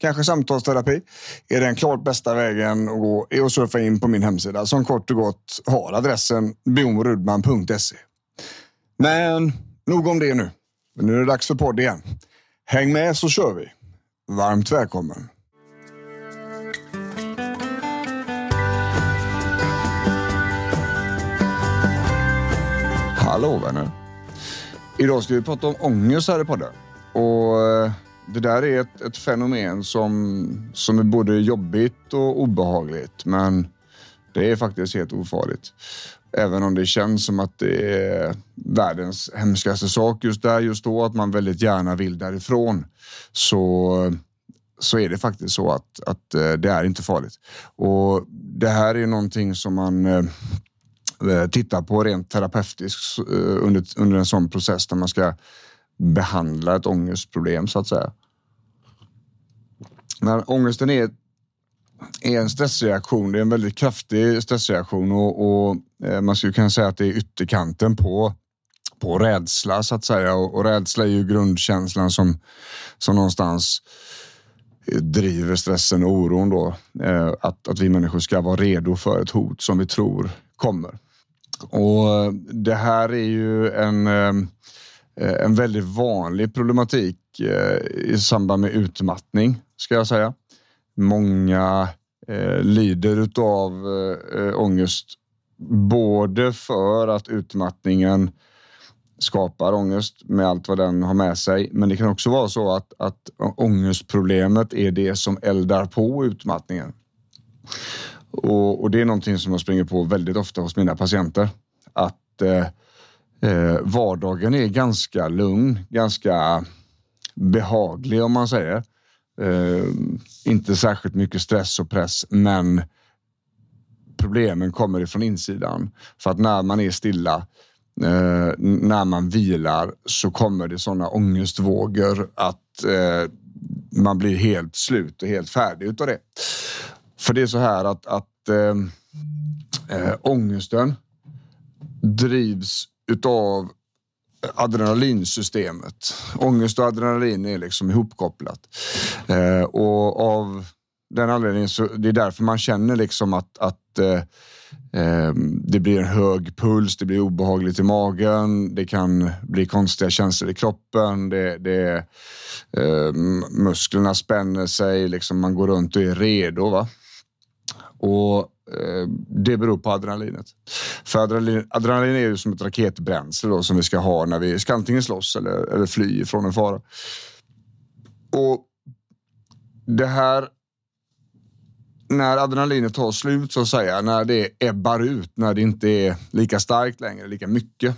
kanske samtalsterapi, är den klart bästa vägen att gå är att surfa in på min hemsida som kort och gott har adressen bjornrudman.se. Men nog om det nu. Nu är det dags för podd igen. Häng med så kör vi. Varmt välkommen. Hallå vänner. Idag ska vi prata om ångest här i podden. Och eh, det där är ett, ett fenomen som, som är både jobbigt och obehagligt. Men det är faktiskt helt ofarligt. Även om det känns som att det är världens hemskaste sak just där, just då, att man väldigt gärna vill därifrån. Så, så är det faktiskt så att, att eh, det är inte farligt. Och det här är någonting som man eh, eh, tittar på rent terapeutiskt under, under en sån process där man ska behandla ett ångestproblem så att säga. Men ångesten är, är en stressreaktion. Det är en väldigt kraftig stressreaktion och, och eh, man skulle kunna säga att det är ytterkanten på på rädsla så att säga och, och rädsla är ju grundkänslan som som någonstans eh, driver stressen och oron då. Eh, att, att vi människor ska vara redo för ett hot som vi tror kommer. Och eh, det här är ju en, eh, en väldigt vanlig problematik eh, i samband med utmattning, ska jag säga. Många eh, lider av eh, eh, ångest, både för att utmattningen skapar ångest med allt vad den har med sig. Men det kan också vara så att, att ångestproblemet är det som eldar på utmattningen. Och, och, det är någonting som jag springer på väldigt ofta hos mina patienter. Att eh, eh, vardagen är ganska lugn, ganska behaglig om man säger. Eh, inte särskilt mycket stress och press, men problemen kommer ifrån insidan. För att när man är stilla, eh, när man vilar så kommer det sådana ångestvågor att eh, man blir helt slut och helt färdig utav det. För det är så här att, att eh, äh, ångesten drivs utav adrenalinsystemet. Ångest och adrenalin är liksom ihopkopplat. Eh, och av den anledningen så det är därför man känner liksom att, att eh, eh, det blir en hög puls, det blir obehagligt i magen, det kan bli konstiga känslor i kroppen, det, det, eh, musklerna spänner sig, liksom man går runt och är redo. Va? Och Eh, det beror på adrenalinet. För adrenalin, adrenalin är ju som ett raketbränsle då, som vi ska ha när vi ska antingen slåss eller, eller fly från en fara. Och det här när adrenalinet tar slut så att säga, när det ebbar ut, när det inte är lika starkt längre, lika mycket,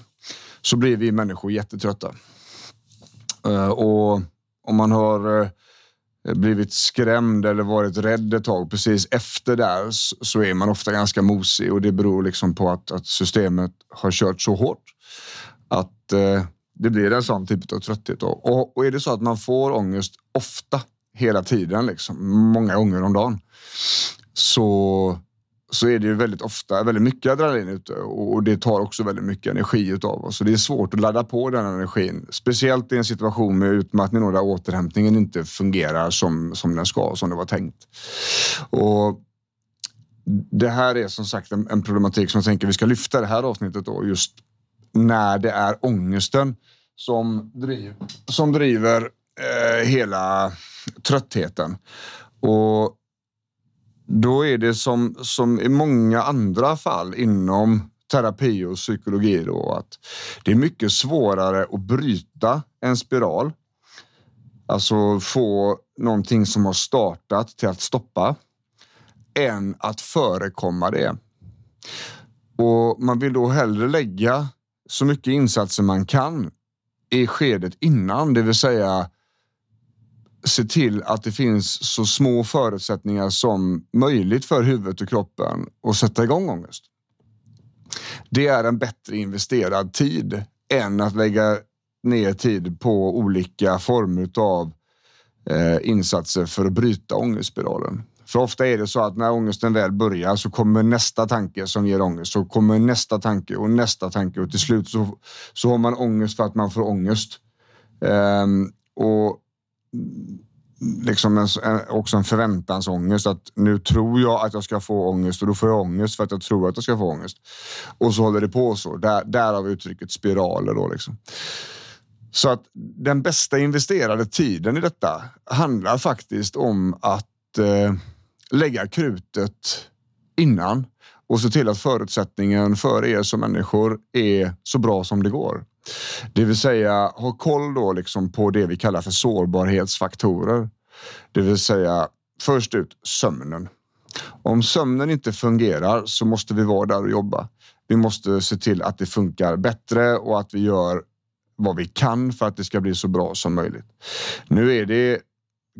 så blir vi människor jättetrötta. Eh, och om man har eh, Eh, blivit skrämd eller varit rädd ett tag. Precis efter där så är man ofta ganska mosig och det beror liksom på att, att systemet har kört så hårt att eh, det blir en sån typ av trötthet. Och, och är det så att man får ångest ofta, hela tiden, liksom, många gånger om dagen, så så är det ju väldigt ofta väldigt mycket adrenalin ute och det tar också väldigt mycket energi av oss. Så det är svårt att ladda på den energin. Speciellt i en situation med utmattning och där återhämtningen inte fungerar som, som den ska, som det var tänkt. Och det här är som sagt en, en problematik som jag tänker vi ska lyfta det här avsnittet då just när det är ångesten som, driv, som driver eh, hela tröttheten. Och då är det som, som i många andra fall inom terapi och psykologi då att det är mycket svårare att bryta en spiral. Alltså få någonting som har startat till att stoppa än att förekomma det. Och man vill då hellre lägga så mycket insatser man kan i skedet innan, det vill säga se till att det finns så små förutsättningar som möjligt för huvudet och kroppen att sätta igång ångest. Det är en bättre investerad tid än att lägga ner tid på olika former av eh, insatser för att bryta ångestspiralen. För ofta är det så att när ångesten väl börjar så kommer nästa tanke som ger ångest. Så kommer nästa tanke och nästa tanke och till slut så, så har man ångest för att man får ångest. Um, och liksom en, också en förväntansångest att nu tror jag att jag ska få ångest och då får jag ångest för att jag tror att jag ska få ångest. Och så håller det på så. Där, därav uttrycket spiraler då liksom. Så att den bästa investerade tiden i detta handlar faktiskt om att eh, lägga krutet innan och se till att förutsättningen för er som människor är så bra som det går. Det vill säga ha koll då liksom på det vi kallar för sårbarhetsfaktorer. Det vill säga först ut sömnen. Om sömnen inte fungerar så måste vi vara där och jobba. Vi måste se till att det funkar bättre och att vi gör vad vi kan för att det ska bli så bra som möjligt. Nu är det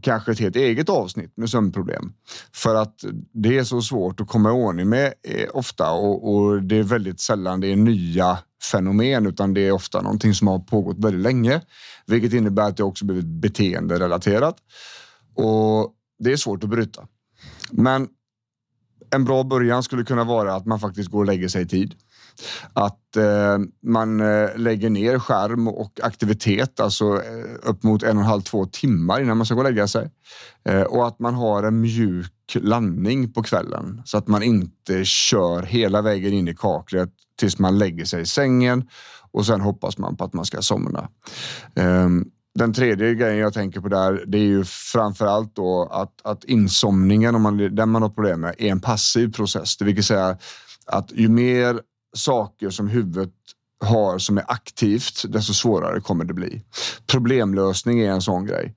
kanske ett helt eget avsnitt med sömnproblem. För att det är så svårt att komma i ordning med eh, ofta och, och, det är väldigt sällan det är nya fenomen utan det är ofta någonting som har pågått väldigt länge. Vilket innebär att det också blivit beteenderelaterat. Och det är svårt att bryta. Men en bra början skulle kunna vara att man faktiskt går och lägger sig i tid. Att eh, man eh, lägger ner skärm och aktivitet, alltså eh, upp mot en och en halv, två timmar innan man ska gå och lägga sig. Eh, och att man har en mjuk landning på kvällen så att man inte kör hela vägen in i kaklet tills man lägger sig i sängen och sen hoppas man på att man ska somna. Ehm, den tredje grejen jag tänker på där, det är ju framför allt då att, att insomningen, om man, den man har problem med, är en passiv process. Det vill säga att ju mer saker som huvudet har som är aktivt, desto svårare kommer det bli. Problemlösning är en sån grej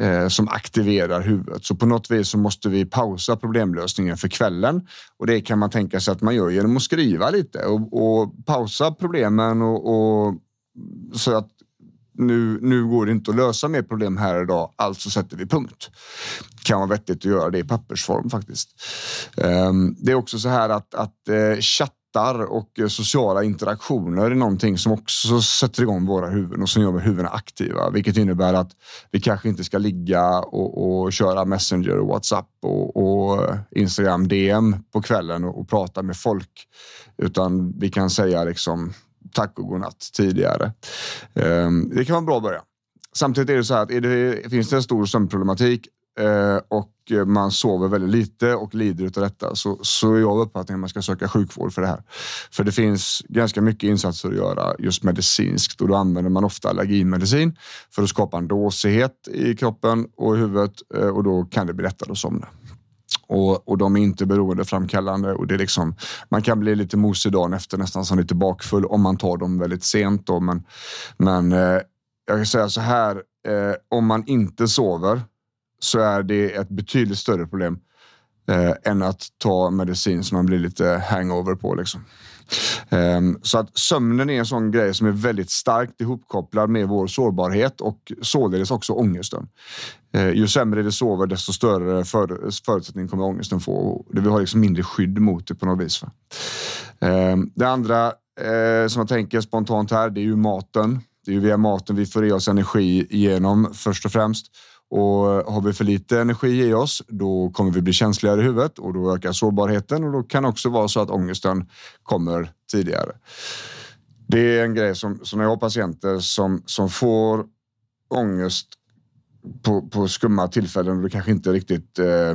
eh, som aktiverar huvudet. Så på något vis så måste vi pausa problemlösningen för kvällen och det kan man tänka sig att man gör genom att skriva lite och, och pausa problemen och, och så att nu, nu går det inte att lösa mer problem här idag, alltså sätter vi punkt. Kan vara vettigt att göra det i pappersform faktiskt. Ehm, det är också så här att, att eh, chatta chatta och eh, sociala interaktioner är någonting som också sätter igång våra huvuden och som gör huvudena aktiva, vilket innebär att vi kanske inte ska ligga och, och köra Messenger och Whatsapp och, och, eh, Instagram DM på kvällen och, och prata med folk, utan vi kan säga liksom tack och godnatt tidigare. Ehm, det kan vara en bra början. Samtidigt är det så här att det, finns det en stor sömnproblematik Eh, och man sover väldigt lite och lider av detta så, så är jag uppfattningen att man ska söka sjukvård för det här. För det finns ganska mycket insatser att göra just medicinskt och då använder man ofta allergimedicin för att skapa en dåsighet i kroppen och i huvudet eh, och då kan det bli lättare att somna. Och, och de är inte beroendeframkallande och det är liksom, man kan bli lite mosig dagen efter nästan som lite bakfull om man tar dem väldigt sent. Då. Men, men eh, jag kan säga så här, eh, om man inte sover så är det ett betydligt större problem eh, än att ta medicin som man blir lite hangover på. Liksom. Eh, så att sömnen är en sån grej som är väldigt starkt ihopkopplad med vår sårbarhet och således också ångesten. Eh, ju sämre det sover, desto större förutsättning kommer ångesten få. Vi har liksom mindre skydd mot det på något vis. Ehm, det andra eh, som jag tänker spontant här, det är ju maten. Det är ju via maten vi får i oss energi igenom först och främst. Och har vi för lite energi i oss, då kommer vi bli känsligare i huvudet och då ökar sårbarheten och då kan också vara så att ångesten kommer tidigare. Det är en grej som, som jag har patienter som, som får ångest på, på skumma tillfällen och det kanske inte riktigt eh,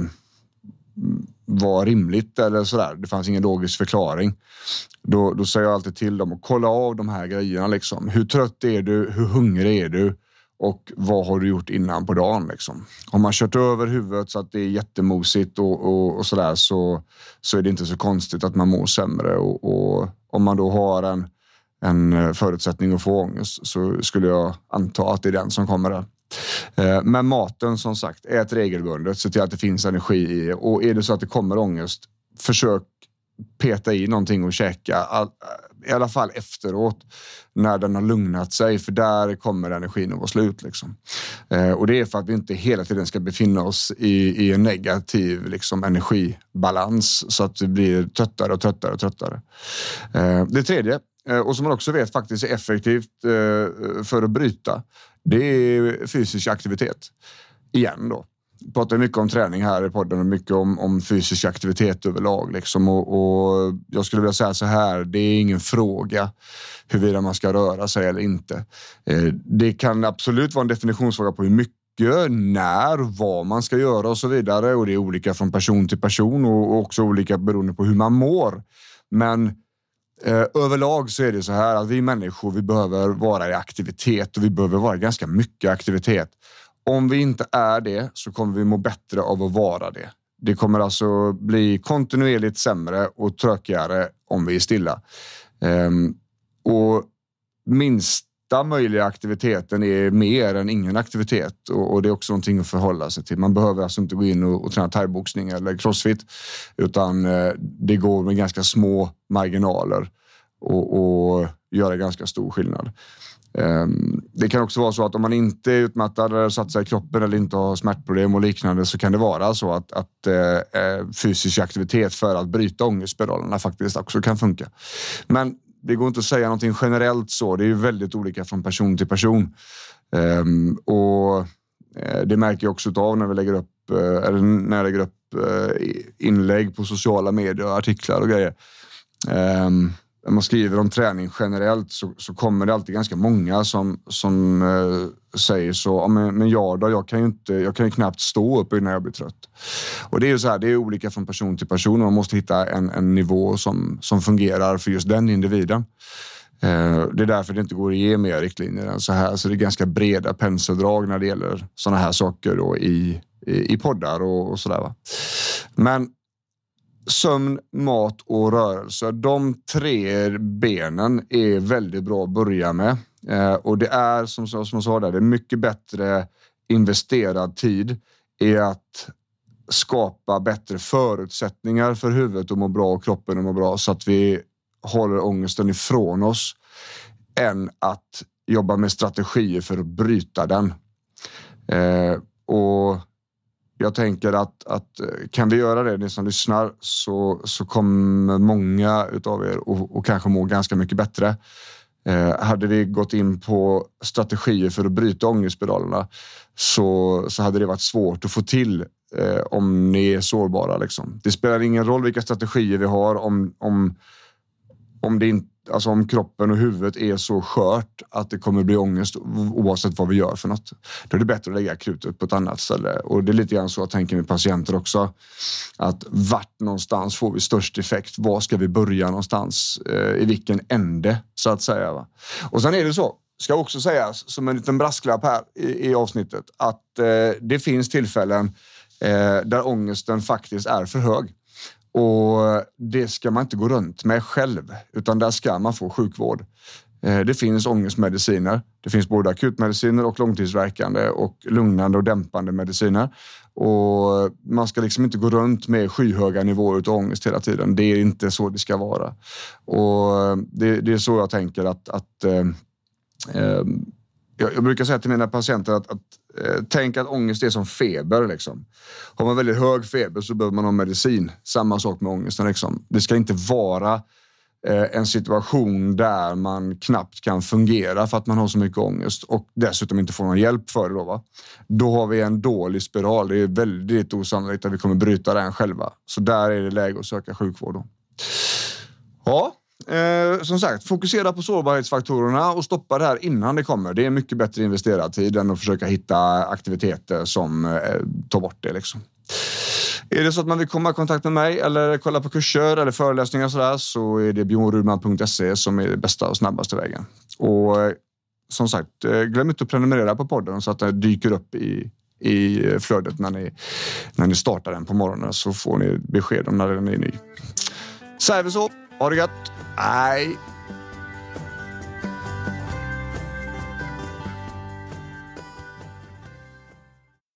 var rimligt eller sådär. Det fanns ingen logisk förklaring. Då, då säger jag alltid till dem att kolla av de här grejerna. Liksom. Hur trött är du? Hur hungrig är du? Och vad har du gjort innan på dagen? Liksom? Har man kört över huvudet så att det är jättemosigt och, och, och sådär så, så är det inte så konstigt att man mår sämre. Och, och, om man då har en, en eh, förutsättning att få ångest så skulle jag anta att det är den som kommer där. Eh, men maten som sagt, ät regelbundet, se till att det finns energi i och är det så att det kommer ångest, försök peta i någonting och käka. I alla fall efteråt när den har lugnat sig, för där kommer energin att vara slut. Liksom. Eh, och det är för att vi inte hela tiden ska befinna oss i, i en negativ liksom, energibalans så att vi blir tröttare och tröttare och tröttare. Eh, det tredje, eh, och som man också vet faktiskt är effektivt eh, för att bryta, det är fysisk aktivitet. Igen då pratar mycket om träning här i podden och mycket om, om fysisk aktivitet överlag. Liksom. Och, och, jag skulle vilja säga så här, det är ingen fråga huruvida man ska röra sig eller inte. Eh, det kan absolut vara en definitionsfråga på hur mycket när, vad man ska göra och så vidare. Och det är olika från person till person och också olika beroende på hur man mår. Men eh, överlag så är det så här att vi människor, vi behöver vara i aktivitet och vi behöver vara ganska mycket aktivitet. Om vi inte är det så kommer vi må bättre av att vara det. Det kommer alltså bli kontinuerligt sämre och tråkigare om vi är stilla. Um, och minsta möjliga aktiviteten är mer än ingen aktivitet och, och, det är också någonting att förhålla sig till. Man behöver alltså inte gå in och, och träna thaiboxning eller crossfit utan uh, det går med ganska små marginaler och, och göra ganska stor skillnad. Ehm, det kan också vara så att om man inte är utmattad eller satt sig i kroppen eller inte har smärtproblem och liknande så kan det vara så att, att eh, eh, fysisk aktivitet för att bryta ångestspiralerna faktiskt också kan funka. Men det går inte att säga någonting generellt så. Det är ju väldigt olika från person till person. Um, och eh, det märker jag också av när vi lägger upp, eh, eller när jag lägger upp inlägg på sociala medier och artiklar och grejer. Um, när man skriver om träning generellt så, så kommer det alltid ganska många som, som eh, säger så. Men, men jag då, jag kan ju inte, jag kan ju knappt stå upp innan jag blir trött. Och det är ju så här, det är olika från person till person och man måste hitta en, en nivå som, som fungerar för just den individen. Eh, det är därför det inte går att ge mer riktlinjer än så här. Så det är ganska breda penseldrag när det gäller sådana här saker då i, i, i poddar och, och sådär. Men sömn, mat och rörelse. De tre benen är väldigt bra att börja med. Eh, och det är som, som jag sa där, det är mycket bättre investerad tid i att skapa bättre förutsättningar för huvudet att må bra och kroppen att må bra så att vi håller ångesten ifrån oss än att jobba med strategier för att bryta den. Eh, och jag tänker att, att eh, kan vi göra det, ni som lyssnar, så, så kommer många utav er och, och kanske må ganska mycket bättre. Eh, hade vi gått in på strategier för att bryta ångestspiralerna så, så hade det varit svårt att få till eh, om ni är sårbara. Liksom. Det spelar ingen roll vilka strategier vi har om, om, om det in, alltså om kroppen och huvudet är så skört att det kommer bli ångest oavsett vad vi gör för något. Då är det bättre att lägga krutet på ett annat ställe och det är lite grann så jag tänker med patienter också. Att vart någonstans får vi störst effekt? Var ska vi börja någonstans? Eh, I vilken ände så att säga? Va? Och sen är det så ska också sägas som en liten brasklapp här i, i avsnittet att eh, det finns tillfällen eh, där ångesten faktiskt är för hög. Och det ska man inte gå runt med själv, utan där ska man få sjukvård. Eh, det finns ångestmediciner. Det finns både akutmediciner och långtidsverkande och lugnande och dämpande mediciner. Och man ska liksom inte gå runt med skyhöga nivåer av ångest hela tiden. Det är inte så det ska vara. Och det, det är så jag tänker att, att eh, eh jag, jag, brukar säga till mina patienter att, att Eh, tänk att ångest är som feber. Liksom. Har man väldigt hög feber så behöver man ha medicin. Samma sak med ångesten. Liksom. Det ska inte vara eh, en situation där man knappt kan fungera för att man har så mycket ångest och dessutom inte får någon hjälp för det. Då, va? då har vi en dålig spiral. Det är väldigt osannolikt att vi kommer bryta den själva. Så där är det läge att söka sjukvård. Då. Ja, Eh, som sagt, fokusera på sårbarhetsfaktorerna och stoppa det här innan det kommer. Det är mycket bättre investerad tid än att försöka hitta aktiviteter som eh, tar bort det. Liksom. Är det så att man vill komma i kontakt med mig eller kolla på kurser eller föreläsningar så, där, så är det bjornrudman.se som är det bästa och snabbaste vägen. Och eh, som sagt, eh, glöm inte att prenumerera på podden så att den dyker upp i, i eh, flödet när ni, när ni startar den på morgonen så får ni besked om när den är ny. Säger vi så. Ha det gött! Bye.